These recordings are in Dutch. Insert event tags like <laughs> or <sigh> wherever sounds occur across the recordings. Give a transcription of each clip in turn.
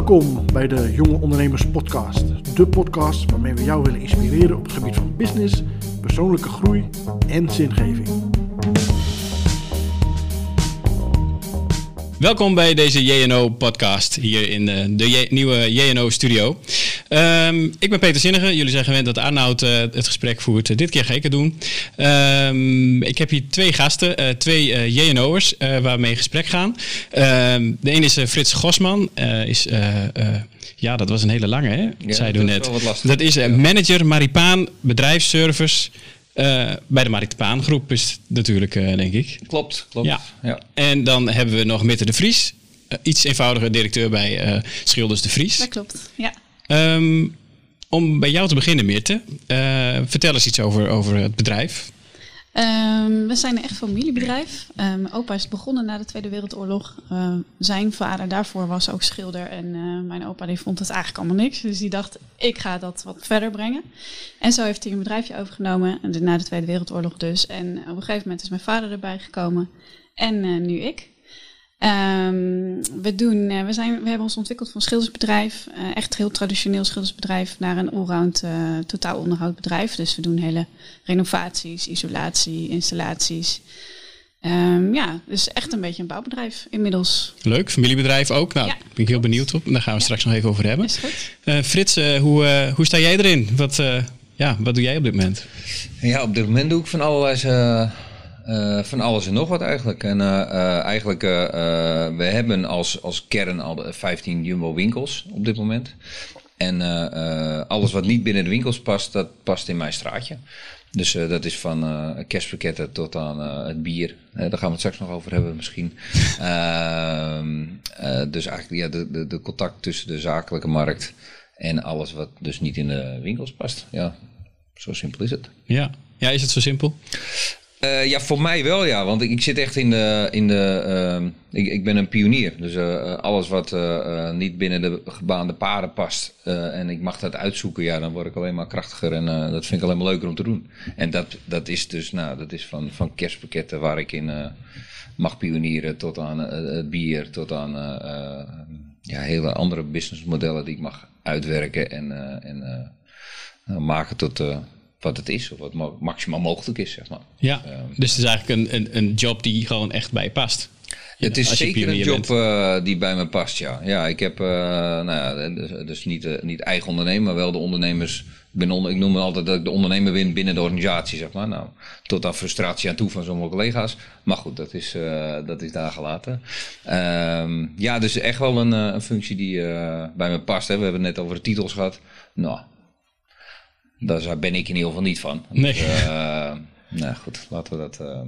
Welkom bij de Jonge Ondernemers Podcast. De podcast waarmee we jou willen inspireren op het gebied van business, persoonlijke groei en zingeving. Welkom bij deze JNO-podcast hier in de, de nieuwe JNO-studio. Ehm, ik ben Peter Zinnige. Jullie zijn gewend dat Arnoud eh, het gesprek voert. Dit keer ga ik het doen. Ehm, ik heb hier twee gasten, eh, twee eh, JNO'ers eh, waar we mee in gesprek gaan. Ehm, de een is eh, Frits Gosman. eh, is, eh, eh, ja, dat was een hele lange, hè? Ja, Zeiden we dat is net. wel wat lastig. Dat is eh, manager Maripaan bedrijfsservice eh, bij de Maripaan groep is het natuurlijk, eh, denk ik. Klopt, klopt. Ja. Ja. En dan hebben we nog Mitte de Vries. eh, iets eenvoudiger directeur bij eh, Schilders de Vries. Dat klopt, ja. Ehm, om bij jou te beginnen, Mirte. eh, vertel eens iets over, over het bedrijf. Ehm, we zijn een echt familiebedrijf. Mijn opa is begonnen na de Tweede Wereldoorlog. Zijn vader daarvoor was ook schilder. En eh, mijn opa die vond het eigenlijk allemaal niks. Dus die dacht, ik ga dat wat verder brengen. En zo heeft hij een bedrijfje overgenomen. Na de Tweede Wereldoorlog dus. En op een gegeven moment is mijn vader erbij gekomen. En eh, nu ik. Ehm, we, doen, eh, we, zijn, we hebben ons ontwikkeld van schildersbedrijf, eh, echt heel traditioneel schildersbedrijf, naar een allround uh, totaal onderhoudbedrijf. Dus we doen hele renovaties, isolatie, installaties. Um, ja, dus echt een beetje een bouwbedrijf inmiddels. Leuk, familiebedrijf ook. Nou, Ja. daar ben ik heel benieuwd op. Daar gaan we straks nog even over hebben. Is goed? Eh, Frits, hoe, eh, hoe sta jij erin? Wat, eh, ja, wat doe jij op dit moment? ja, op dit moment doe ik van alles, eh, van alles en nog wat eigenlijk. En eh, eh, eigenlijk, we hebben als, als kern al de 15 Jumbo winkels op dit moment. En alles wat niet binnen de winkels past, dat past in mijn straatje. Dus dat is van eh kerstpakketten tot aan het bier. Daar gaan we het straks nog over hebben misschien. <laughs> Ehm, eh, dus eigenlijk ja, de, de, de contact tussen de zakelijke markt en alles wat dus niet in de winkels past. Ja, zo simpel is het. Ja. ja, is het zo simpel? Eh, ja, voor mij wel ja, want ik, zit echt in de. In de ehm, ik, ik ben een pionier. Dus eh, alles wat eh, eh, niet binnen de gebaande paden past eh, en ik mag dat uitzoeken, ja, dan word ik alleen maar krachtiger en eh, dat vind ik alleen maar leuker om te doen. En dat, dat is dus, nou, dat is van, van kerstpakketten waar ik in eh, mag pionieren tot aan eh, bier, tot aan eh, eh, ja, hele andere businessmodellen die ik mag uitwerken en, eh, en eh, maken tot. Wat het is, of wat maximaal mogelijk is, zeg maar. Ja, Ehm. dus het is eigenlijk een, een, een job die gewoon echt bij je past. Het is zeker een job eh, die bij me past, ja. Ja, ik heb, eh, nou ja, dus, dus niet, eh, niet eigen ondernemer, maar wel de ondernemers. Ik, ben onder, ik noem het altijd dat ik de ondernemer ben binnen de organisatie, zeg maar. Nou, tot aan frustratie aan toe van sommige collega's. Maar goed, dat is, dat is daar gelaten. Ehm, ja, dus echt wel een, een functie die bij me past. Hè. We hebben het net over de titels gehad. Nou, daar ben ik in ieder geval niet van. Nee. Dus, eh, nou goed, laten we dat... eh,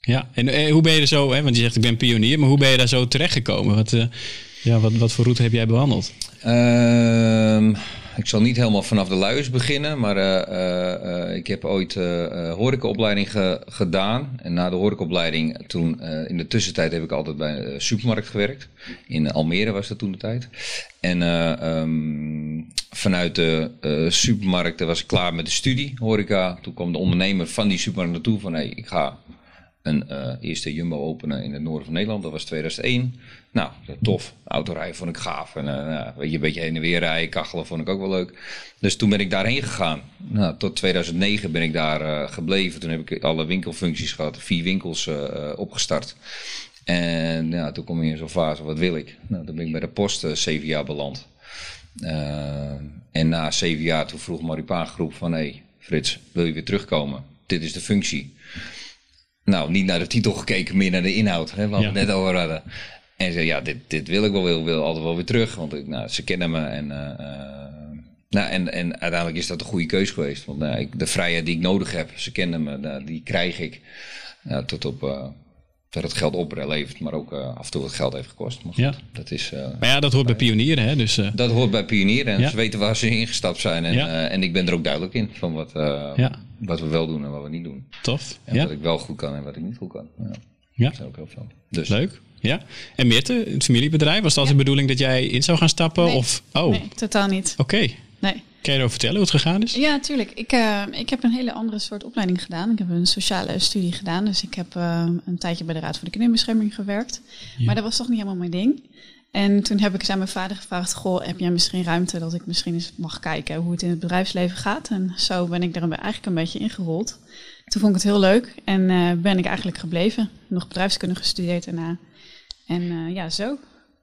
Ja, en eh, hoe ben je er zo, hè, want je zegt ik ben pionier, maar hoe ben je daar zo terechtgekomen? Wat, ja, wat, wat voor route heb jij bewandeld? Ehm, ik zal niet helemaal vanaf de luiers beginnen, maar eh, eh, eh, ik heb ooit horecaopleiding ge- gedaan. En na de horecaopleiding, toen in de tussentijd heb ik altijd bij een supermarkt gewerkt. In Almere was dat toen de tijd. En eh, ehm, vanuit de supermarkten was ik klaar met de studie, horeca. Toen kwam de ondernemer van die supermarkt naartoe van, hey, ik ga een eh, eerste Jumbo openen in het noorden van Nederland. Dat was 2001. Nou, tof. Autorijden vond ik gaaf. En eh, nou, weet je, een beetje heen en weer rijden, kachelen vond ik ook wel leuk. Dus toen ben ik daarheen gegaan. Nou, tot 2009 ben ik daar eh, gebleven. Toen heb ik alle winkelfuncties gehad. Vier winkels opgestart. En ja, toen kom je in zo'n fase, wat wil ik? Nou, toen ben ik bij de post zeven jaar beland. En na zeven jaar toen vroeg Maripaan groep van... hé hey, Frits, wil je weer terugkomen? Dit is de functie. Nou, niet naar de titel gekeken, meer naar de inhoud, hè, waar we Ja. het net over hadden. En zei, ja, dit, dit wil ik wel, wil, wil altijd wel weer terug. Want ik, nou, ze kennen me en... eh, eh, nou, en, en uiteindelijk is dat een goede keus geweest. Want nou, ik, de vrijheid die ik nodig heb, ze kennen me, nou, die krijg ik. Nou, tot op eh, dat het geld oplevert, maar ook eh, af en toe het geld heeft gekost. Maar goed, Ja. dat is... eh, Maar ja, dat hoort bij pionieren, hè? Dus, eh, dat hoort bij pionieren en Ja. ze weten waar ze ingestapt zijn. En, Ja. eh, en ik ben er ook duidelijk in van wat, eh, Ja. Wat we wel doen en wat we niet doen. tof. En Ja, wat ik wel goed kan en wat ik niet goed kan. Ja. Ja. Dat zijn ook heel veel. Dus leuk. Ja. En Meerte, het familiebedrijf, was dat altijd de bedoeling dat jij in zou gaan stappen? Nee. Of, oh, Nee, totaal niet. oké. Nee. Kan je erover vertellen hoe het gegaan is? Ja, tuurlijk. Ik, eh, ik heb een hele andere soort opleiding gedaan. Ik heb een sociale studie gedaan. Dus ik heb eh, een tijdje bij de Raad voor de Kinderbescherming gewerkt. Maar dat was toch niet helemaal mijn ding. En toen heb ik eens aan mijn vader gevraagd: Goh, heb jij misschien ruimte dat ik misschien eens mag kijken hoe het in het bedrijfsleven gaat? En zo ben ik er eigenlijk een beetje ingerold. Toen vond ik het heel leuk en uh, ben ik eigenlijk gebleven. Nog bedrijfskunde gestudeerd daarna. En uh, ja, zo.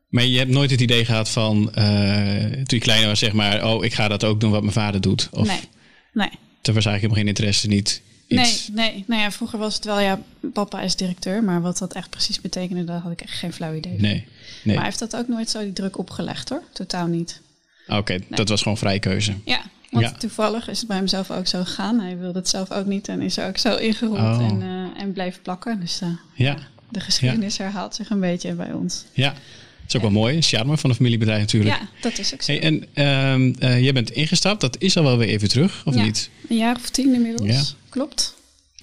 Maar je hebt nooit het idee gehad van, uh, toen je kleiner was, zeg maar, oh, ik ga dat ook doen wat mijn vader doet? Of, nee, nee. Er was eigenlijk helemaal geen interesse, niet iets... Nee, nee. Nou ja, vroeger was het wel, ja, papa is directeur, maar wat dat echt precies betekende, daar had ik echt geen flauw idee van. Nee, nee. Maar hij heeft dat ook nooit zo die druk opgelegd hoor, totaal niet. Oké, dat was gewoon vrije keuze. Ja, want toevallig is het bij hemzelf ook zo gegaan. Hij wilde het zelf ook niet en is er ook zo ingerold oh. en, uh, en bleef plakken. Dus uh, ja. de geschiedenis herhaalt zich een beetje bij ons. Ja, is ook wel mooi. Een charme van een familiebedrijf natuurlijk. Ja, dat is ook zo. Hey, en uh, uh, jij bent ingestapt, dat is al wel weer even terug, of ja, niet? een jaar of tien inmiddels, ja. klopt.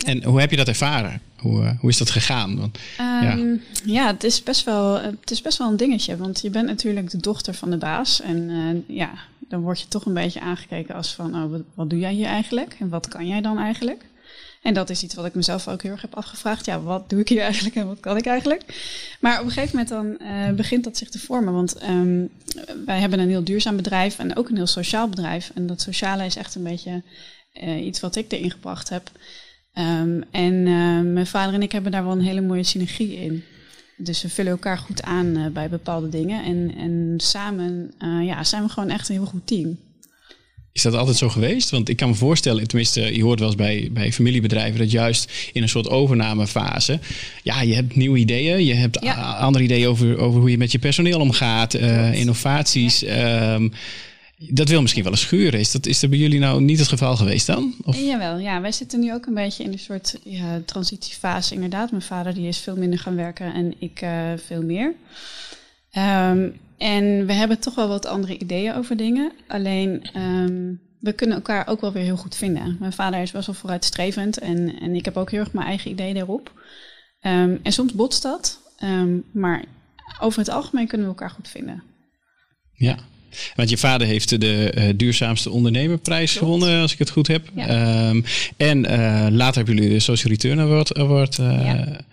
En hoe heb je dat ervaren? Hoe, uh, hoe is dat gegaan? Want, um, ja. ja, het, is best wel, het is best wel een dingetje. Want je bent natuurlijk de dochter van de baas. En uh, ja, dan word je toch een beetje aangekeken als van... Oh, wat, wat doe jij hier eigenlijk? En wat kan jij dan eigenlijk? En dat is iets wat ik mezelf ook heel erg heb afgevraagd. Ja, wat doe ik hier eigenlijk en wat kan ik eigenlijk? Maar op een gegeven moment dan uh, begint dat zich te vormen. Want um, wij hebben een heel duurzaam bedrijf en ook een heel sociaal bedrijf. En dat sociale is echt een beetje uh, iets wat ik erin gebracht heb. Um, en uh, mijn vader en ik hebben daar wel een hele mooie synergie in. Dus we vullen elkaar goed aan bij bepaalde dingen. En, en samen ja, zijn we gewoon echt een heel goed team. Is dat altijd zo geweest? Want ik kan me voorstellen, tenminste, je hoort wel eens bij, bij familiebedrijven dat juist in een soort overnamefase, ja, je hebt nieuwe ideeën, je hebt ja. andere ideeën over, over hoe je met je personeel omgaat, uh, innovaties. Ja. Um, dat wil misschien wel eens schuren. Is dat, is dat bij jullie nou niet het geval geweest dan? Of? Jawel, ja. Wij zitten nu ook een beetje in een soort ja, transitiefase. Inderdaad, mijn vader die is veel minder gaan werken en ik uh, veel meer. Um, en we hebben toch wel wat andere ideeën over dingen. Alleen, um, we kunnen elkaar ook wel weer heel goed vinden. Mijn vader is best wel vooruitstrevend en, en ik heb ook heel erg mijn eigen ideeën daarop. Um, en soms botst dat, maar over het algemeen kunnen we elkaar goed vinden. Ja, want je vader heeft de uh, duurzaamste ondernemerprijs Klopt. gewonnen, als ik het goed heb. Ja. Um, en uh, later hebben jullie de Social Return Award, award uh, ja,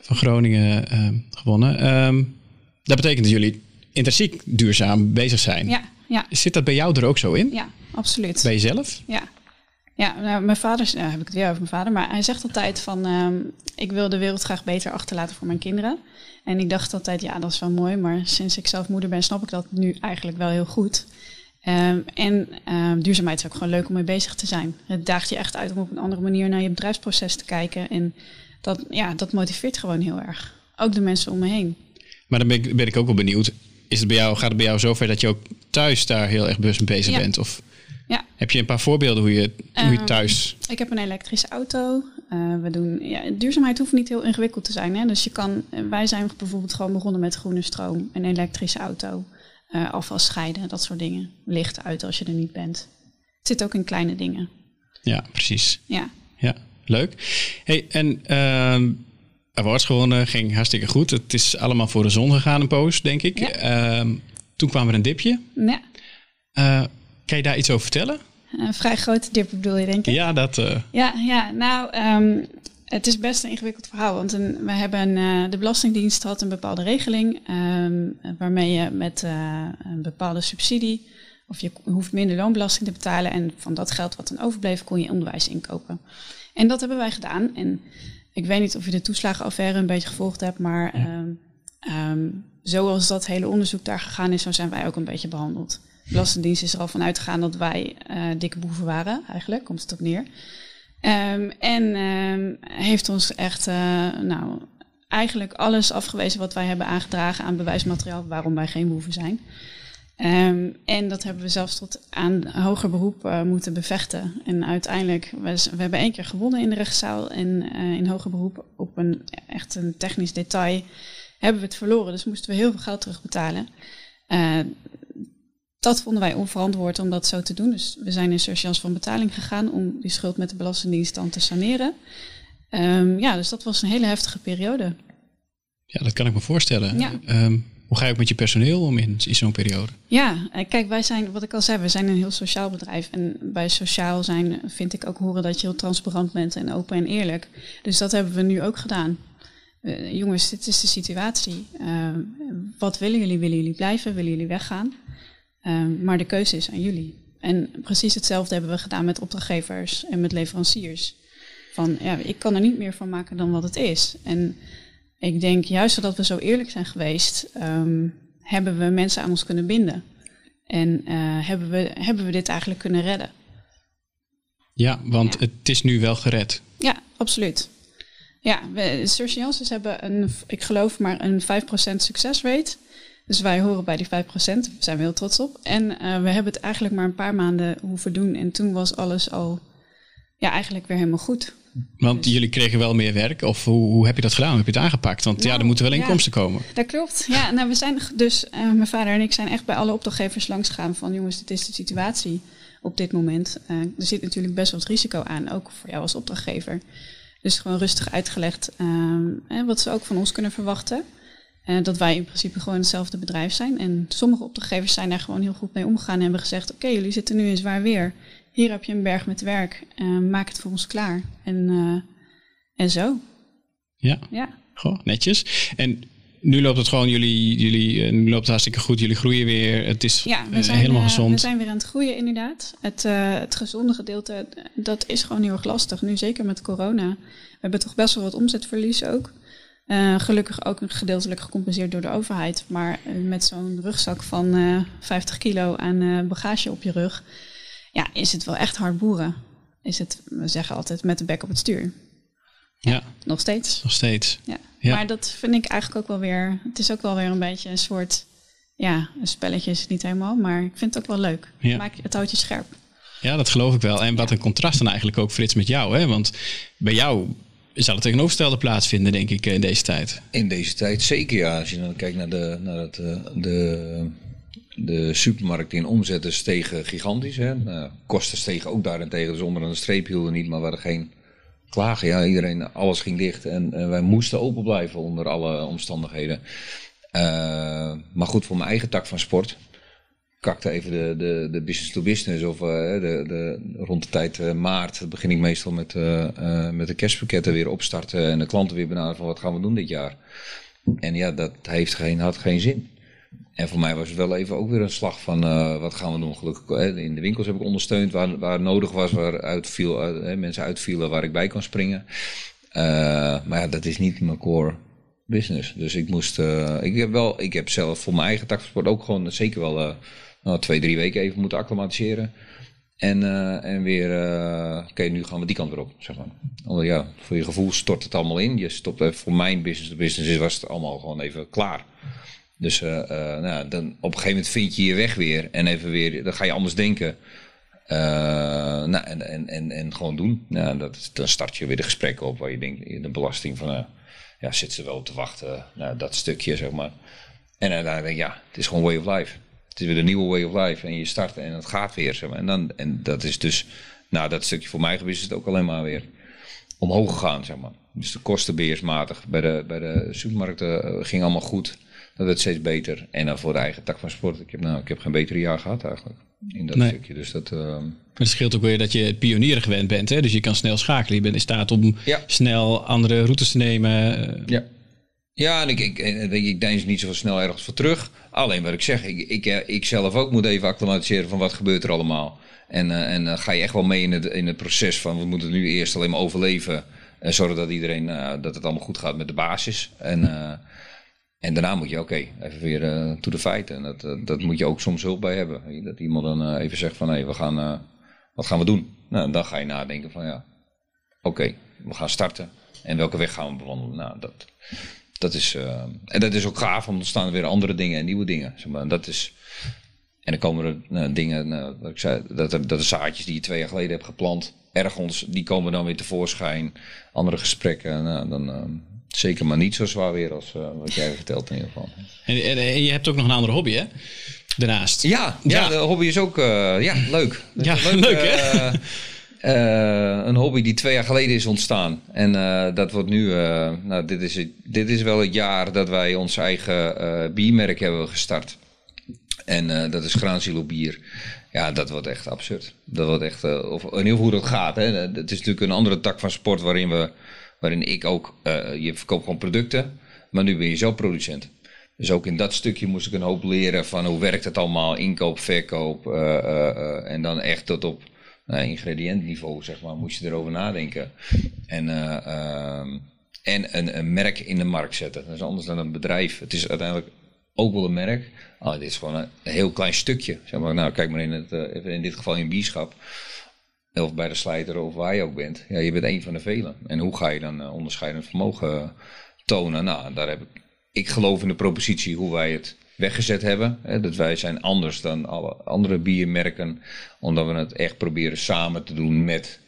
van Groningen gewonnen. Dat betekent dat jullie intrinsiek duurzaam bezig zijn. Ja, ja. Zit dat bij jou er ook zo in? Ja, absoluut. Bij jezelf? Ja. Ja, nou, mijn vader, nou, heb ik het weer over mijn vader, maar hij zegt altijd van, um, ik wil de wereld graag beter achterlaten voor mijn kinderen. En ik dacht altijd, ja, dat is wel mooi, maar sinds ik zelf moeder ben, snap ik dat nu eigenlijk wel heel goed. Um, en um, duurzaamheid is ook gewoon leuk om mee bezig te zijn. Het daagt je echt uit om op een andere manier naar je bedrijfsproces te kijken. En dat, ja, dat motiveert gewoon heel erg. Ook de mensen om me heen. Maar dan ben ik, ben ik ook wel benieuwd. Is het bij jou, gaat het bij jou zover dat je ook thuis daar heel erg bewust mee bezig ja. bent? Of ja. heb je een paar voorbeelden hoe je, hoe je thuis... Um, ik heb een elektrische auto. Uh, we doen, ja, duurzaamheid hoeft niet heel ingewikkeld te zijn. Hè? Dus je kan, wij zijn bijvoorbeeld gewoon begonnen met groene stroom, een elektrische auto, uh, afval scheiden, dat soort dingen. Licht uit als je er niet bent. Het zit ook in kleine dingen. Ja, precies. Ja. Ja, leuk. Hey, en uh, awards gewonnen, ging hartstikke goed. Het is allemaal voor de zon gegaan een poos, denk ik. Ja. Uh, toen kwam er een dipje. Ja. Uh, kan je daar iets over vertellen? Een vrij grote dip bedoel je, denk ik? Ja, dat... Uh... Ja, ja, nou, um, het is best een ingewikkeld verhaal. Want een, we hebben uh, de Belastingdienst had een bepaalde regeling... Um, waarmee je met een bepaalde subsidie... of je hoeft minder loonbelasting te betalen... en van dat geld wat dan overbleef kon je onderwijs inkopen. En dat hebben wij gedaan. En ik weet niet of je de toeslagenaffaire een beetje gevolgd hebt... maar um, um, zoals dat hele onderzoek daar gegaan is... zo zijn wij ook een beetje behandeld. De Belastingdienst is er al van uitgegaan dat wij uh, dikke boeven waren, eigenlijk, komt het op neer. Um, en heeft ons echt, uh, nou, eigenlijk alles afgewezen wat wij hebben aangedragen aan bewijsmateriaal waarom wij geen boeven zijn. Um, en dat hebben we zelfs tot aan hoger beroep uh, moeten bevechten. En uiteindelijk, we, we hebben één keer gewonnen in de rechtszaal en uh, in hoger beroep op een echt een technisch detail hebben we het verloren. Dus moesten we heel veel geld terugbetalen. Uh, dat vonden wij onverantwoord om dat zo te doen. Dus we zijn in surchance van betaling gegaan om die schuld met de Belastingdienst dan te saneren. Um, ja, dus dat was een hele heftige periode. Ja, dat kan ik me voorstellen. Ja. Um, hoe ga je ook met je personeel om in, zo'n periode? Ja, kijk, wij zijn, wat ik al zei, we zijn een heel sociaal bedrijf. En bij sociaal zijn vind ik ook horen dat je heel transparant bent en open en eerlijk. Dus dat hebben we nu ook gedaan. eh, jongens, dit is de situatie. Uh, wat willen jullie? Willen jullie blijven? Willen jullie weggaan? Maar de keuze is aan jullie. En precies hetzelfde hebben we gedaan met opdrachtgevers en met leveranciers. Van ja, ik kan er niet meer van maken dan wat het is. En ik denk juist omdat we zo eerlijk zijn geweest, um, hebben we mensen aan ons kunnen binden. En uh, hebben, we, hebben we dit eigenlijk kunnen redden. Ja, want ja. het is nu wel gered. Ja, absoluut. Ja, we, Surgeonces hebben een, ik geloof maar een 5% succesrate. Dus wij horen bij die 5%, daar zijn we heel trots op. En uh, we hebben het eigenlijk maar een paar maanden hoeven doen. En toen was alles al ja, eigenlijk weer helemaal goed. Want dus. jullie kregen wel meer werk, of hoe, hoe, heb je dat gedaan? Hoe heb je het aangepakt? Want nou, ja, er moeten wel inkomsten ja, komen. Dat klopt. Ja, nou, we zijn dus, uh, mijn vader en ik zijn echt bij alle opdrachtgevers langs gegaan van jongens, dit is de situatie op dit moment. Uh, er zit natuurlijk best wat risico aan, ook voor jou als opdrachtgever. Dus gewoon rustig uitgelegd uh, wat ze ook van ons kunnen verwachten. Uh, dat wij in principe gewoon hetzelfde bedrijf zijn. En sommige opdrachtgevers zijn daar gewoon heel goed mee omgegaan en hebben gezegd: Oké, okay, jullie zitten nu in zwaar weer. Hier heb je een berg met werk. Uh, maak het voor ons klaar. En, uh, en zo. Ja. ja. Goh, netjes. En nu loopt het gewoon, jullie, jullie, nu loopt het hartstikke goed. Jullie groeien weer. Het is ja, we zijn, helemaal gezond. We zijn weer aan het groeien, inderdaad. Het, het gezonde gedeelte, dat is gewoon heel erg lastig. Nu zeker met corona. We hebben toch best wel wat omzetverlies ook. Uh, gelukkig ook gedeeltelijk gecompenseerd door de overheid. Maar met zo'n rugzak van uh, 50 kilo aan bagage op je rug, ja, is het wel echt hard boeren. Is het, we zeggen altijd, met de bek op het stuur. Ja. ja. Nog steeds. Nog steeds. Ja. ja. Maar dat vind ik eigenlijk ook wel weer, het is ook wel weer een beetje een soort, ja, een spelletje is het niet helemaal, maar ik vind het ook wel leuk. Ja. Maak, het houdt je scherp. Ja, dat geloof ik wel. En wat een contrast dan eigenlijk ook, Frits, met jou. Hè? Want bij jou zal het tegenovergestelde plaatsvinden, denk ik, in deze tijd. In deze tijd zeker, ja. Als je dan kijkt naar de, naar het, de, de supermarkten in omzetten stegen gigantisch. Hè. Nou, kosten stegen ook daarentegen, dus onder een streep hielden niet, maar we hadden geen klagen. Ja, iedereen, alles ging dicht en, wij moesten open blijven onder alle omstandigheden. Uh, maar goed, voor mijn eigen tak van sport kakte even de, de, de business to business. Of uh, de, de, rond de tijd uh, maart begin ik meestal met, met de kerstpakketten weer opstarten. En de klanten weer benaderen van wat gaan we doen dit jaar. En ja, dat heeft geen, had geen zin. En voor mij was het wel even ook weer een slag van wat gaan we doen. Gelukkig in de winkels heb ik ondersteund waar, waar nodig was, waar uitviel, mensen uitvielen waar ik bij kon springen. maar ja, dat is niet mijn core business. Dus ik moest, ik heb wel, ik heb zelf voor mijn eigen tak van sport ook gewoon zeker wel nou, twee, drie weken even moeten acclimatiseren. En, en weer, oké, nu gaan we die kant weer op, zeg maar. Omdat ja, voor je gevoel stort het allemaal in. Je stopt voor mijn business, de business was het allemaal gewoon even klaar. Dus uh, nou, dan op een gegeven moment vind je je weg weer. En even weer, dan ga je anders denken. nou, en, en, en, en gewoon doen. Nou, dat, dan start je weer de gesprekken op waar je denkt, de belasting van, ja, zit ze wel op te wachten. Nou, dat stukje, zeg maar. En uiteindelijk, ja, het is gewoon way of life. Het is weer een nieuwe way of life. En je start en het gaat weer. En, dan, en dat is dus, nou dat stukje voor mij geweest is het ook alleen maar weer omhoog gegaan. Zeg maar. Dus de kostenbeheersmatig bij de, bij de supermarkten ging allemaal goed. Dat werd steeds beter. En dan voor de eigen tak van sport. Ik heb, nou, ik heb geen betere jaar gehad eigenlijk. In dat Nee. stukje. Dus dat, uh, het scheelt ook weer dat je pionieren gewend bent. Hè? Dus je kan snel schakelen. Je bent in staat om Ja. snel andere routes te nemen. Eh, ja. Ja, en ik, ik, ik, ik denk niet zo snel ergens voor terug. Alleen wat ik zeg, ik, ik, eh, ik zelf ook moet even acclimatiseren van wat gebeurt er allemaal. En, uh, en uh, ga je echt wel mee in het, in het proces van we moeten nu eerst alleen maar overleven. En zorgen dat iedereen, uh, dat het allemaal goed gaat met de basis. En, en daarna moet je, oké, even weer uh, to de feiten. En dat, uh, dat moet je ook soms hulp bij hebben. Dat iemand dan uh, even zegt van, hé, we gaan, wat gaan we doen? Nou, dan ga je nadenken van, ja, oké, we gaan starten. En welke weg gaan we bewandelen? Nou, dat, dat is, en dat is ook gaaf, want er staan weer andere dingen en nieuwe dingen. Maar. dat is, en dan komen er dingen, nou, wat ik zei, dat, er, dat de zaadjes die je twee jaar geleden hebt geplant, ergens, die komen dan weer tevoorschijn. Andere gesprekken, nou, dan zeker maar niet zo zwaar weer als uh, wat jij vertelt in ieder geval. En, en, en, je hebt ook nog een andere hobby, hè? Daarnaast. Ja, ja. ja de hobby is ook, uh, ja, leuk. Ja, <laughs> leuk, leuk hè? Uh, een hobby die twee jaar geleden is ontstaan. En dat wordt nu, nou, dit is, het, dit is wel het jaar dat wij ons eigen biermerk hebben gestart. En dat is Graanzilo bier. Ja, dat wordt echt absurd. Dat wordt echt, of in ieder geval hoe dat gaat. Hè. Het is natuurlijk een andere tak van sport waarin we Waarin ik ook, eh, je verkoopt gewoon producten, maar nu ben je zelf producent. Dus ook in dat stukje moest ik een hoop leren van hoe werkt het allemaal, inkoop, verkoop. eh, eh, en dan echt tot op nou, ingrediëntniveau, zeg maar, moest je erover nadenken. En, eh, ehm, en een, merk in de markt zetten. Dat is anders dan een bedrijf. Het is uiteindelijk ook wel een merk. Ah, dit is gewoon een, heel klein stukje. Zeg maar, nou, kijk maar in, het, in dit geval in bierschap. Of bij de slijter of waar je ook bent. Ja, je bent één van de velen. En hoe ga je dan eh, onderscheidend vermogen eh, tonen? Nou, daar heb ik... Ik geloof in de propositie hoe wij het weggezet hebben. Hè, dat wij zijn anders dan alle andere biermerken. Omdat we het echt proberen samen te doen met,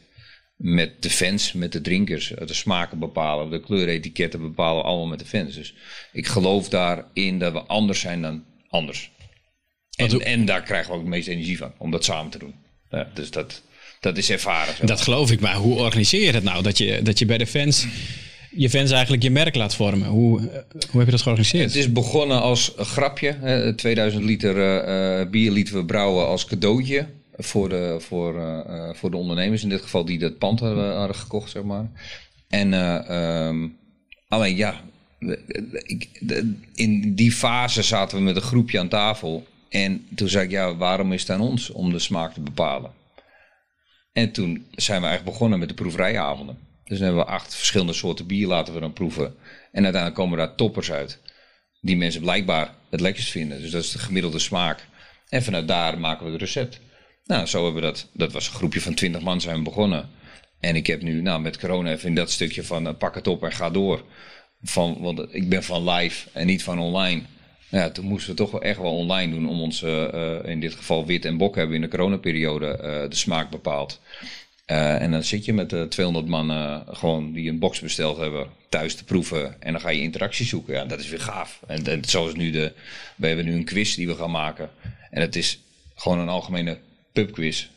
met de fans, met de drinkers. De smaken bepalen, de kleuretiketten bepalen, allemaal met de fans. Dus ik geloof daarin dat we anders zijn dan anders. En, en daar krijgen we ook het meeste energie van, om dat samen te doen. Ja, dus dat, dat is ervaren. Dat geloof ik, maar hoe organiseer je het nou? Dat je, dat je bij de fans, je fans eigenlijk je merk laat vormen. Hoe, eh, hoe heb je dat georganiseerd? Het is begonnen als een grapje. Hè, 2000 liter eh, bier lieten we brouwen als cadeautje. Voor de, voor, voor de ondernemers in dit geval die dat pand hadden, hadden gekocht, zeg maar. En eh, ehm, alleen ja, ik, in die fase zaten we met een groepje aan tafel. En toen zei ik, ja, waarom is het aan ons om de smaak te bepalen? En toen zijn we eigenlijk begonnen met de proeverijavonden. Dus dan hebben we acht verschillende soorten bier laten we dan proeven. En uiteindelijk komen daar toppers uit. Die mensen blijkbaar het lekkerst vinden. Dus dat is de gemiddelde smaak. En vanuit daar maken we het recept. Nou, zo hebben we dat. Dat was een groepje van 20 man zijn we begonnen. En ik heb nu nou, met corona even in dat stukje van eh, pak het op en ga door. Van, want ik ben van live en niet van online. Ja, toen moesten we toch wel echt wel online doen om ons, eh, in dit geval wit en bok hebben in de coronaperiode, eh de smaak bepaald. Eh, en dan zit je met eh 200 man eh, gewoon die een box besteld hebben thuis te proeven. En dan ga je interactie zoeken. Ja, dat is weer gaaf. En, en zoals nu de, we hebben nu een quiz die we gaan maken. En het is gewoon een algemene pubquiz.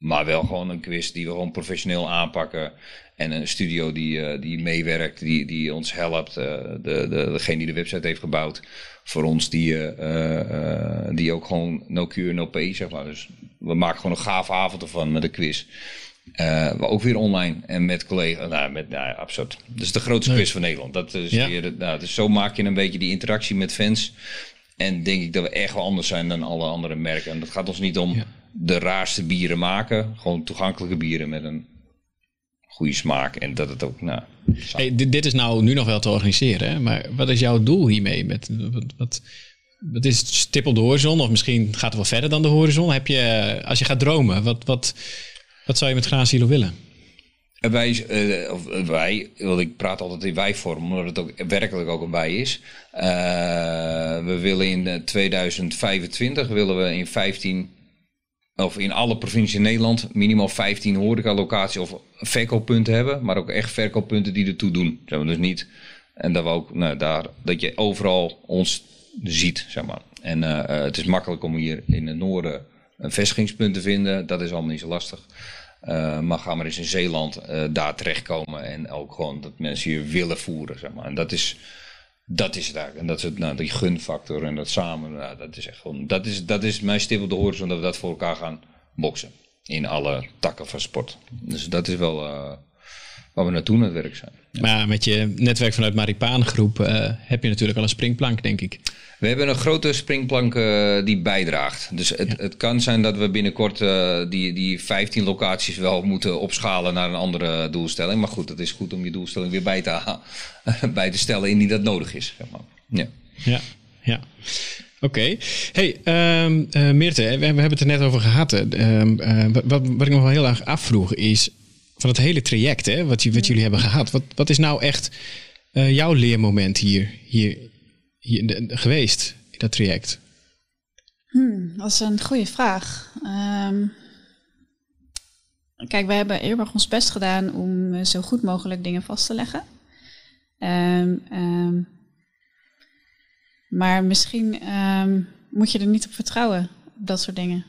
Maar wel gewoon een quiz die we gewoon professioneel aanpakken. En een studio die, eh, die meewerkt, die, die ons helpt. eh, de, de, degene die de website heeft gebouwd. Voor ons die, eh, die ook gewoon no cure, no pay, zeg maar. Dus we maken gewoon een gave avond ervan met een quiz. Maar ook weer online en met collega's. Nou, met, nou ja, absurd. Dat is de grootste quiz van Nederland. Dat is Ja. weer, nou, dus zo maak je een beetje die interactie met fans. En denk ik dat we echt wel anders zijn dan alle andere merken. En dat gaat ons niet om Ja. De raarste bieren maken. Gewoon toegankelijke bieren met een goede smaak. En dat het ook, nou... Hey, dit, dit is nou nu nog wel te organiseren, hè? maar wat is jouw doel hiermee? Met, wat, wat, wat is het stip op de horizon? Of misschien gaat het wel verder dan de horizon? Heb je, als je gaat dromen, wat, wat, wat zou je met Graansilo willen? En Wij, of eh, wij, want ik praat altijd in wij-vorm, omdat het ook werkelijk ook een wij is. Eh, we willen in eh, 2025 willen we in 15 of in alle provincies in Nederland minimaal 15 horecalocaties of verkooppunten hebben, maar ook echt verkooppunten die ertoe doen. Zeg maar, dus niet en dat we ook nou, daar dat je overal ons ziet, zeg maar. En eh, eh, het is makkelijk om hier in het noorden een vestigingspunt te vinden. Dat is allemaal niet zo lastig. Eh, maar ga maar eens in Zeeland daar terechtkomen en ook gewoon dat mensen hier willen voeren, zeg maar. En dat is, dat is eigenlijk. En dat is het, nou, die gunfactor en dat samen, nou, dat is echt gewoon, dat is, dat is mijn stip op de horizon, dat we dat voor elkaar gaan boksen. In alle takken van sport. Dus dat is wel eh, waar we naartoe aan het werk zijn. Maar met je netwerk vanuit Maripaan groep eh, heb je natuurlijk al een springplank, denk ik. We hebben een grote springplank eh, die bijdraagt. Dus het, het kan zijn dat we binnenkort eh, die, die 15 locaties wel moeten opschalen naar een andere doelstelling. Maar goed, het is goed om je doelstelling weer bij te, <laughs> bij te stellen indien dat nodig is. Zeg maar. ja. Ja, ja. Oké. Hey, ehm eh, Meerte, we, we hebben het er net over gehad. Ehm, eh, wat, wat, wat ik nog wel heel erg afvroeg is... van het hele traject hè, wat, wat jullie hebben gehad... wat, wat is nou echt eh, jouw leermoment hier, hier, hier geweest in dat traject? Hmm, dat is een goede vraag. Ehm, kijk, we hebben heel ons best gedaan om eh, zo goed mogelijk dingen vast te leggen. Ehm, ehm, maar misschien moet je er niet op vertrouwen, dat soort dingen.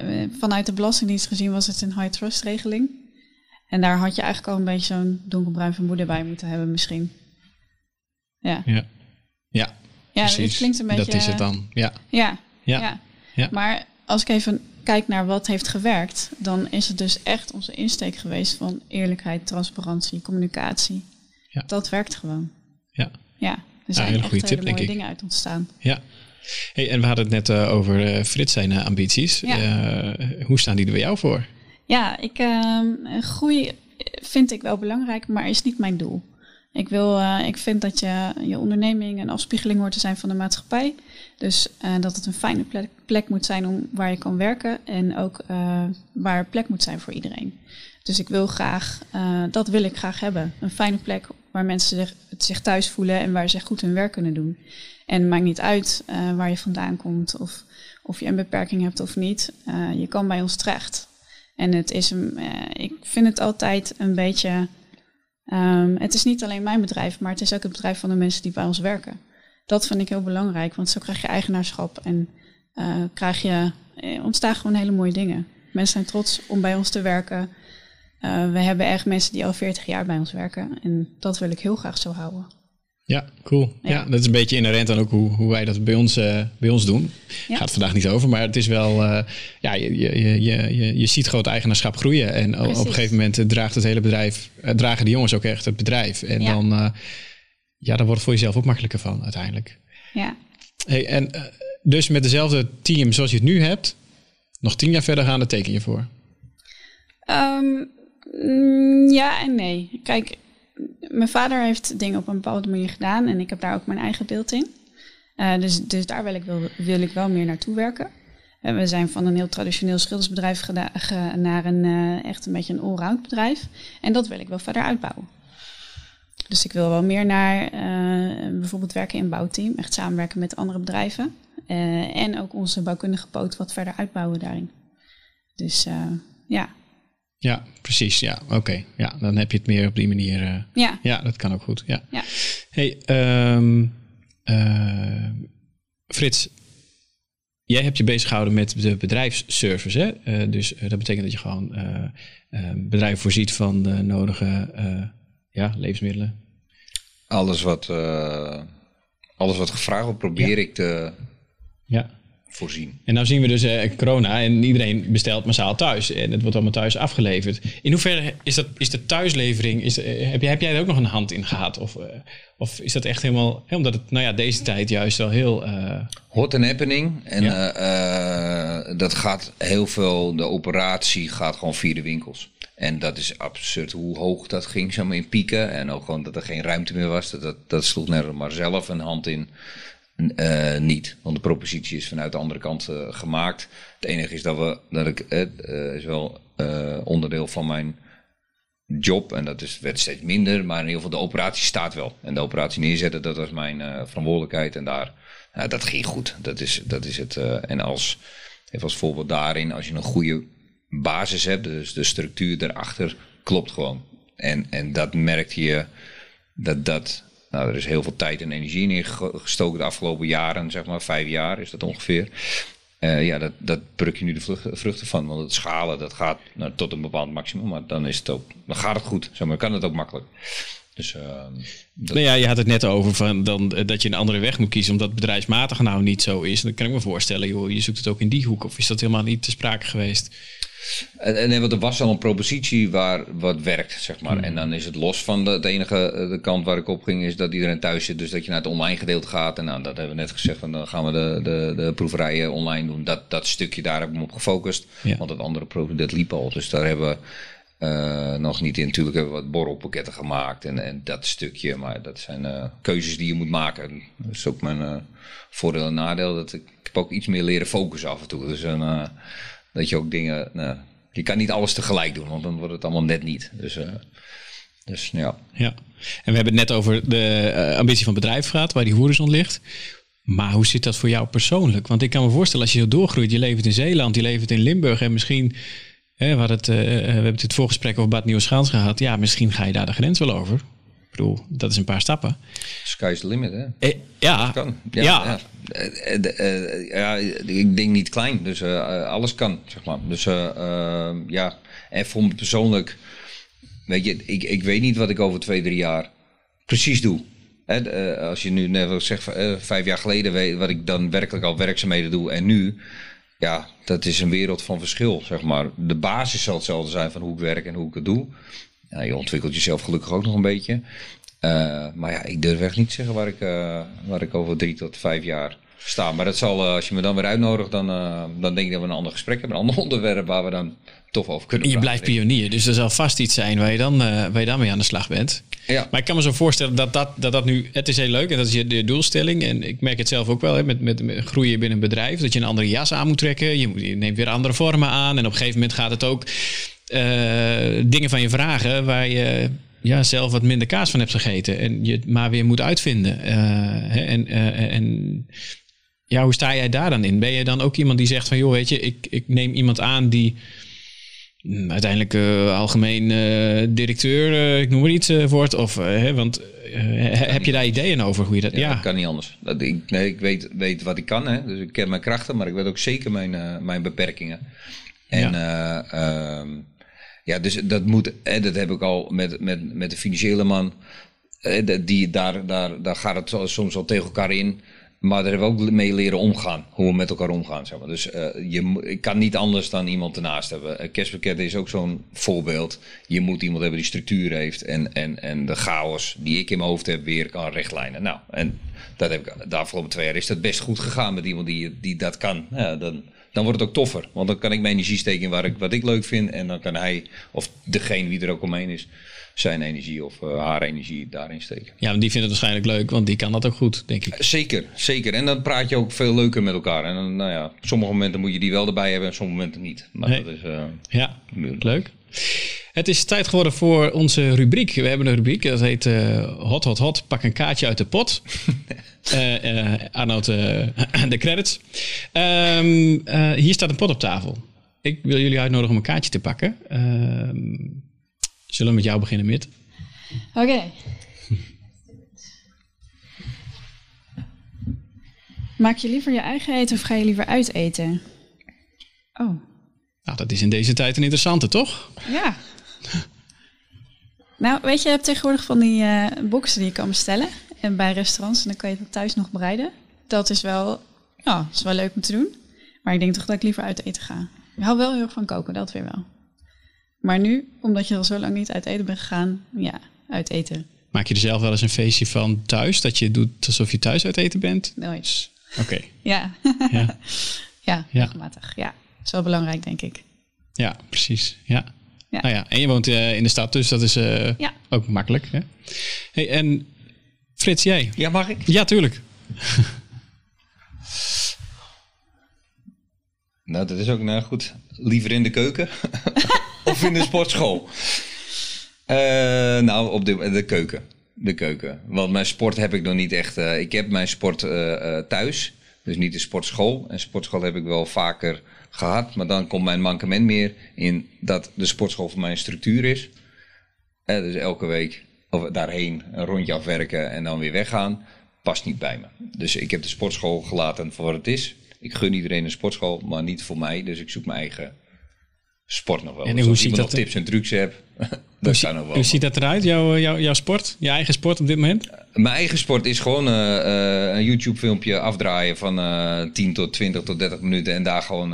Eh, vanuit de Belastingdienst gezien was het een high trust regeling. En daar had je eigenlijk al een beetje zo'n donkerbruin vermoeden bij moeten hebben misschien. Ja, Ja, ja ja precies. klinkt een beetje... Dat is het dan. Ja, Ja, ja. ja. ja. Maar als ik even kijk naar wat heeft gewerkt, dan is het dus echt onze insteek geweest van eerlijkheid, transparantie, communicatie. Ja. Dat werkt gewoon. Ja. Ja, er zijn echt goede hele tip, denk mooie ik. dingen uit ontstaan. Ja. Hey, en we hadden het net eh, over eh, Frits zijn eh, ambities. Ja. Hoe staan die er bij jou voor? Ja, ik, ehm, groei vind ik wel belangrijk, maar is niet mijn doel. Ik, wil, ik vind dat je, je onderneming een afspiegeling hoort te zijn van de maatschappij. Dus dat het een fijne plek, plek moet zijn om, waar je kan werken en ook waar plek moet zijn voor iedereen. Dus ik wil graag, dat wil ik graag hebben. Een fijne plek waar mensen zich, zich thuis voelen en waar ze goed hun werk kunnen doen. En het maakt niet uit eh, waar je vandaan komt of of je een beperking hebt of niet. Eh, je kan bij ons terecht. En het is een, eh, ik vind het altijd een beetje. ehm, het is niet alleen mijn bedrijf, maar het is ook het bedrijf van de mensen die bij ons werken. Dat vind ik heel belangrijk, want zo krijg je eigenaarschap en krijg je, ontstaan gewoon hele mooie dingen. Mensen zijn trots om bij ons te werken. We hebben echt mensen die al 40 jaar bij ons werken. En dat wil ik heel graag zo houden. Ja, cool. Ja. Ja. dat is een beetje inherent aan ook hoe, hoe wij dat bij ons, eh, bij ons doen. Ja. Gaat vandaag niet over, maar het is wel... eh, ja, je, je, je, je, je ziet groot eigenaarschap groeien. En o- op een Precies. gegeven moment eh, draagt het hele bedrijf... eh, dragen die jongens ook echt het bedrijf. En Ja. dan... ja, dan wordt het voor jezelf ook makkelijker van uiteindelijk. Ja, Hey, en dus met dezelfde team zoals je het nu hebt... nog tien jaar verder gaan, daar teken je voor. Mm, ja en nee. Kijk, mijn vader heeft dingen op een bepaalde manier gedaan en ik heb daar ook mijn eigen beeld in. Eh, dus, dus daar wil ik, wel, wil ik wel meer naartoe werken. En we zijn van een heel traditioneel schildersbedrijf geda- ge- naar een eh, echt een beetje een allround bedrijf. En dat wil ik wel verder uitbouwen. Dus ik wil wel meer naar eh, bijvoorbeeld werken in bouwteam, echt samenwerken met andere bedrijven. Eh, en ook onze bouwkundige poot wat verder uitbouwen daarin. Dus eh, ja, Ja, precies. Ja, oké. Ja, dan heb je het meer op die manier... eh, ja, Ja, dat kan ook goed. Ja. ja. Hey, ehm, eh, Frits, jij hebt je bezig gehouden met de bedrijfsservice. Hè? Eh, dus dat betekent dat je gewoon bedrijven voorziet van de nodige eh, ja, levensmiddelen. Alles wat, eh, alles wat gevraagd wordt, probeer ik te Ja. Voorzien. En nou zien we dus eh, corona en iedereen bestelt massaal thuis. En het wordt allemaal thuis afgeleverd. In hoeverre is, dat, is de thuislevering, is, eh, heb, jij, heb jij er ook nog een hand in gehad? Of, eh, of is dat echt helemaal, hè, omdat het nou ja, deze tijd juist wel heel... Hot and happening. En Ja. dat gaat heel veel, de operatie gaat gewoon via de winkels. En dat is absurd hoe hoog dat ging, zeg maar, in pieken. En ook gewoon dat er geen ruimte meer was. Dat, dat, dat sloeg nergens maar zelf een hand in. Eh, niet, want de propositie is vanuit de andere kant eh, gemaakt. Het enige is dat we, dat ik, eh, is wel onderdeel van mijn job. En dat is, werd steeds minder, maar in ieder geval de operatie staat wel. En de operatie neerzetten, dat was mijn verantwoordelijkheid. En daar, ja, dat ging goed. Dat is, dat is het. en als, even als voorbeeld daarin, als je een goede basis hebt, dus de structuur daarachter, klopt gewoon. En, en dat merkte je, dat dat, nou, er is heel veel tijd en energie in gestoken de afgelopen jaren, zeg maar, vijf jaar is dat ongeveer. Eh, ja, dat, dat je nu de vruchten, vruchten van. Want het schalen, dat gaat nou, tot een bepaald maximum. Maar dan, is het ook, dan gaat het goed. Zeg maar, kan het ook makkelijk. Dus ehm, dat, Nou ja, je had het net over van dan, eh, dat je een andere weg moet kiezen, omdat bedrijfsmatig nou niet zo is. Dan kan ik me voorstellen, joh, je zoekt het ook in die hoek. Of is dat helemaal niet te sprake geweest? En, en nee, want er was al een propositie waar wat werkt, zeg maar. En dan is het los van de, het enige eh, de kant waar ik op ging, is dat iedereen thuis zit. Dus dat je naar het online gedeelte gaat. En nou, dat hebben we net gezegd, van, dan gaan we de, de, de proeverijen online doen. Dat, dat stukje, daar heb ik me op gefocust. Ja. Want het andere proef, dat liep al. Dus daar hebben we eh, nog niet in. Natuurlijk hebben we wat borrelpakketten gemaakt en, en dat stukje. Maar dat zijn eh, keuzes die je moet maken. Dat is ook mijn eh, voordeel en nadeel. Dat ik, heb ook iets meer leren focussen af en toe. Dus een, dat je ook dingen... nou, je kan niet alles tegelijk doen, want dan wordt het allemaal net niet. Dus, dus ja. Ja. En we hebben het net over de ambitie van bedrijf gehad, waar die horizon ligt. Maar hoe zit dat voor jou persoonlijk? Want ik kan me voorstellen, als je zo doorgroeit, je leeft in Zeeland, je leeft in Limburg en misschien, hè, we, het, eh, we hebben het voorgesprek over Bad Nieuweschans gehad. Ja, misschien ga je daar de grens wel over. Ik bedoel, dat is een paar stappen. Sky's the limit, hè? Eh, ja, Kan. ja. Ja, ja. Eh, eh, eh, ja, ik denk niet klein, dus eh, eh, alles kan, zeg maar. Dus eh, eh, ja, en voor me persoonlijk, weet je, ik, ik weet niet wat ik over twee, drie jaar precies doe. Hè, eh, als je nu net zegt, eh, vijf jaar geleden weet wat ik dan werkelijk al werkzaamheden doe en nu, ja, dat is een wereld van verschil, zeg maar. De basis zal hetzelfde zijn van hoe ik werk en hoe ik het doe. Ja, je ontwikkelt jezelf gelukkig ook nog een beetje. Uh, maar ja, ik durf echt niet te zeggen waar ik, uh, waar ik over drie tot vijf jaar sta. Maar dat zal, uh, als je me dan weer uitnodigt, dan, dan denk ik dat we een ander gesprek hebben. Een ander <laughs> onderwerp waar we dan tof over kunnen Je blijft pionier, dus er zal vast iets zijn waar je dan, waar je dan mee aan de slag bent. Ja. Maar ik kan me zo voorstellen dat dat, dat dat nu... Het is heel leuk en dat is je doelstelling. En ik merk het zelf ook wel hè, met, met, groeien binnen een bedrijf. Dat je een andere jas aan moet trekken. Je, neemt weer andere vormen aan. En op een gegeven moment gaat het ook dingen van je vragen waar je ja, zelf wat minder kaas van hebt gegeten. En je het maar weer moet uitvinden. Uh, en, uh, en ja, hoe sta jij daar dan in? Ben je dan ook iemand die zegt van... joh, weet je, ik, ik neem iemand aan die... uiteindelijk uh, algemeen directeur, ik noem maar iets, wordt. Of, want heb je daar ideeën over hoe je dat... Ja, ja. dat kan niet anders. Dat, ik, nee, ik weet, weet wat ik kan, hè. dus ik ken mijn krachten. Maar ik weet ook zeker mijn, mijn beperkingen. En... Ja. Ehm, ja, dus dat moet, dat heb ik al met, met, met de financiële man. Die, daar, daar, daar gaat het soms al tegen elkaar in. Maar daar hebben we ook mee leren omgaan. Hoe we met elkaar omgaan. Zeg maar. Dus uh, je, ik kan niet anders dan iemand ernaast hebben. Kerstpakket is ook zo'n voorbeeld. Je moet iemand hebben die structuur heeft. En, en, en de chaos die ik in mijn hoofd heb weer kan rechtlijnen. Nou, en dat heb ik, de afgelopen twee jaar is dat best goed gegaan met iemand die, die dat kan. Dan, dan wordt het ook toffer. Want dan kan ik mijn energie steken in waar ik, wat ik leuk vind. En dan kan hij, of degene wie er ook omheen is, zijn energie of uh, haar energie daarin steken. Ja, want die vindt het waarschijnlijk leuk, want die kan dat ook goed, denk ik. Zeker, zeker. En dan praat je ook veel leuker met elkaar. En dan, nou ja, op sommige momenten moet je die wel erbij hebben en sommige momenten niet. Maar nee. dat is... Uh, ja, leuk. Het is tijd geworden voor onze rubriek. We hebben een rubriek, dat heet uh, Hot Hot Hot, pak een kaartje uit de pot. uh, <laughs> uh, Arnoud, <clears throat> de credits. Um, hier staat een pot op tafel. Ik wil jullie uitnodigen om een kaartje te pakken. Um, zullen we met jou beginnen, Mit? Oké. Okay. Maak je liever je eigen eten of ga je liever uit eten? Oh. Nou, dat is in deze tijd een interessante, toch? Ja. nou, weet je, je hebt tegenwoordig van die uh, boxen die je kan bestellen en bij restaurants en dan kan je het thuis nog bereiden. Dat is wel, ja, is wel leuk om te doen. Maar ik denk toch dat ik liever uit eten ga. Ik hou wel heel erg van koken, dat weer wel. Maar nu, omdat je al zo lang niet uit eten bent gegaan, ja, uit eten. Maak je er zelf wel eens een feestje van thuis? Dat je doet alsof je thuis uit eten bent? Nooit. Oké. Okay. Ja. <laughs> ja. ja, regelmatig. Ja, dat is wel belangrijk, denk ik. Ja, precies. Ja. ja. Nou ja, en je woont uh, in de stad, dus dat is uh, ja. ook makkelijk. Hè? Hey, en Frits, jij? Ja, mag ik? Ja, tuurlijk. <laughs> nou, dat is ook nou goed. Liever in de keuken <laughs> of in de sportschool? Uh, nou, op de, de keuken. De keuken. Want mijn sport heb ik nog niet echt. Uh, ik heb mijn sport uh, thuis. Dus niet de sportschool. En sportschool heb ik wel vaker gehad. Maar dan komt mijn mankement meer in dat de sportschool voor mij een structuur is. dus elke week of daarheen een rondje afwerken en dan weer weggaan. Past niet bij me. Dus ik heb de sportschool gelaten voor wat het is. Ik gun iedereen een sportschool, maar niet voor mij. Dus ik zoek mijn eigen sport nog wel. En dus hoe als ziet dat nog tips en trucs heb, <laughs> hoe, kan nog wel. Hoe ziet dat eruit, jouw, jouw, jouw sport? Je eigen sport op dit moment? Mijn eigen sport is gewoon uh, uh, een YouTube filmpje afdraaien van uh, 10 tot 20 tot 30 minuten en daar gewoon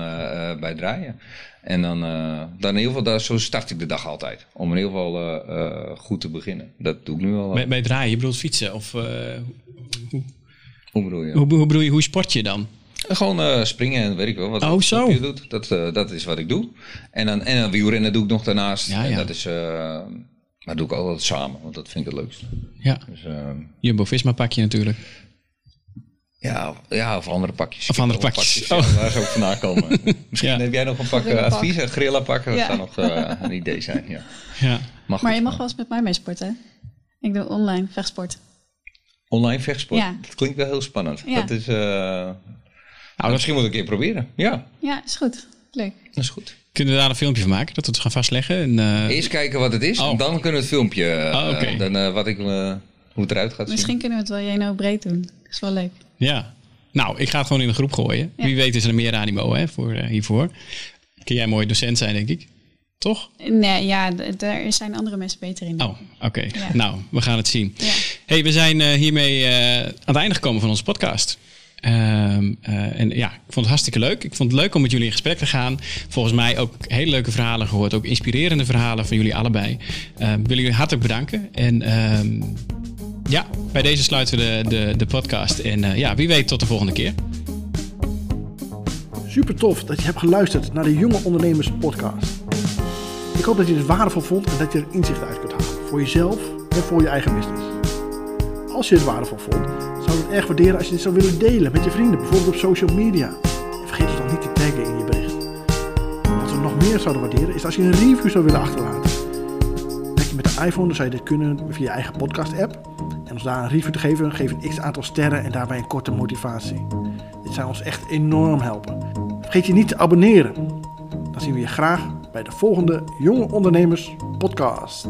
bij draaien. En dan, dan in ieder geval, daar, zo start ik de dag altijd. Om in ieder geval goed te beginnen. Dat doe ik nu al. Bij, bij draaien, je bedoelt fietsen? Of, hoe, hoe bedoel je? Hoe, hoe bedoel je, hoe sport je dan? Gewoon uh, springen en weet ik wel wat oh, zo. je doet. Dat, uh, dat is wat ik doe. En dan, en dan wielrennen doe ik nog daarnaast. Ja, en ja. dat is, uh, maar doe ik altijd samen, want dat vind ik het leukste. Ja. Dus, Jumbo-Visma pak je natuurlijk. Ja, ja, of andere pakjes. Of andere pakjes. pakjes. Oh. Ja, waar zou ik vandaan komen? <laughs> Misschien Ja. heb jij nog een pak pak. advies, een grilla pakken. Dat Ja. zou nog uh, een idee zijn. Ja. Ja. Mag Maar goed, je mag wel eens met mij mee sporten. Ik doe online vechtsport. Online vechtsport. Ja. Dat klinkt wel heel spannend. Ja. Dat is, uh, Nou, dat, misschien moet ik een keer proberen. Ja, Ja, is goed. Leuk. dat is goed. kunnen we daar een filmpje van maken? Dat we het gaan vastleggen? En, eh, Eerst kijken wat het is. Oh. En dan kunnen we het filmpje. uh, Oh, oké. dan, uh, wat ik, uh, hoe het eruit gaat zien. Misschien kunnen we het wel Jeno breed doen. is wel leuk. Ja. Nou, ik ga het gewoon in de groep gooien. Ja. Wie weet is er meer animo hè, voor, eh, hiervoor. Kun jij mooi docent zijn, denk ik. Toch? Nee, ja, daar zijn andere mensen beter in. Oh, oké. Ja. Nou, we gaan het zien. Ja. hey, we zijn eh, hiermee eh, aan het einde gekomen van onze podcast. Ehm, eh, en ja, ik vond het hartstikke leuk. Ik vond het leuk om met jullie in gesprek te gaan. Volgens mij ook hele leuke verhalen gehoord. Ook inspirerende verhalen van jullie allebei. Uh, wil jullie hartelijk bedanken. En ehm, ja, bij deze sluiten we de, de, de podcast. En uh, ja, wie weet tot de volgende keer. Super tof dat je hebt geluisterd naar de Jonge Ondernemers podcast. Ik hoop dat je het waardevol vond en dat je er inzicht uit kunt halen. Voor jezelf en voor je eigen business. Als je het waardevol vond, zou het erg waarderen als je dit zou willen delen met je vrienden, bijvoorbeeld op social media. En vergeet ons dan niet te taggen in je bericht. Wat we nog meer zouden waarderen is als je een review zou willen achterlaten. Werk je met de iPhone, dan zou je dit kunnen via je eigen podcast app. En ons daar een review te geven, geef een x aantal sterren en daarbij een korte motivatie. Dit zou ons echt enorm helpen. Vergeet je niet te abonneren. Dan zien we je graag bij de volgende Jonge Ondernemers podcast.